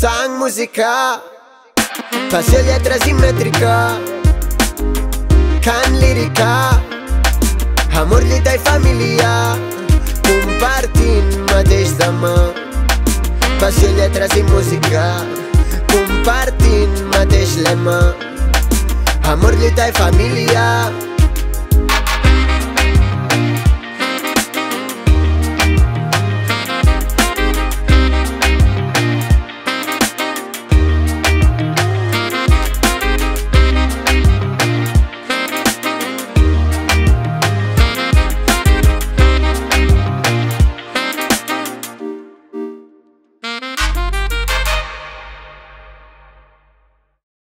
sang musical Faci lletra simètrica Cant lírica. Amor, lluita i família. Compartint mateix demà. Passió, lletres i música. Compartint mateix lema. Amor, lluita i família.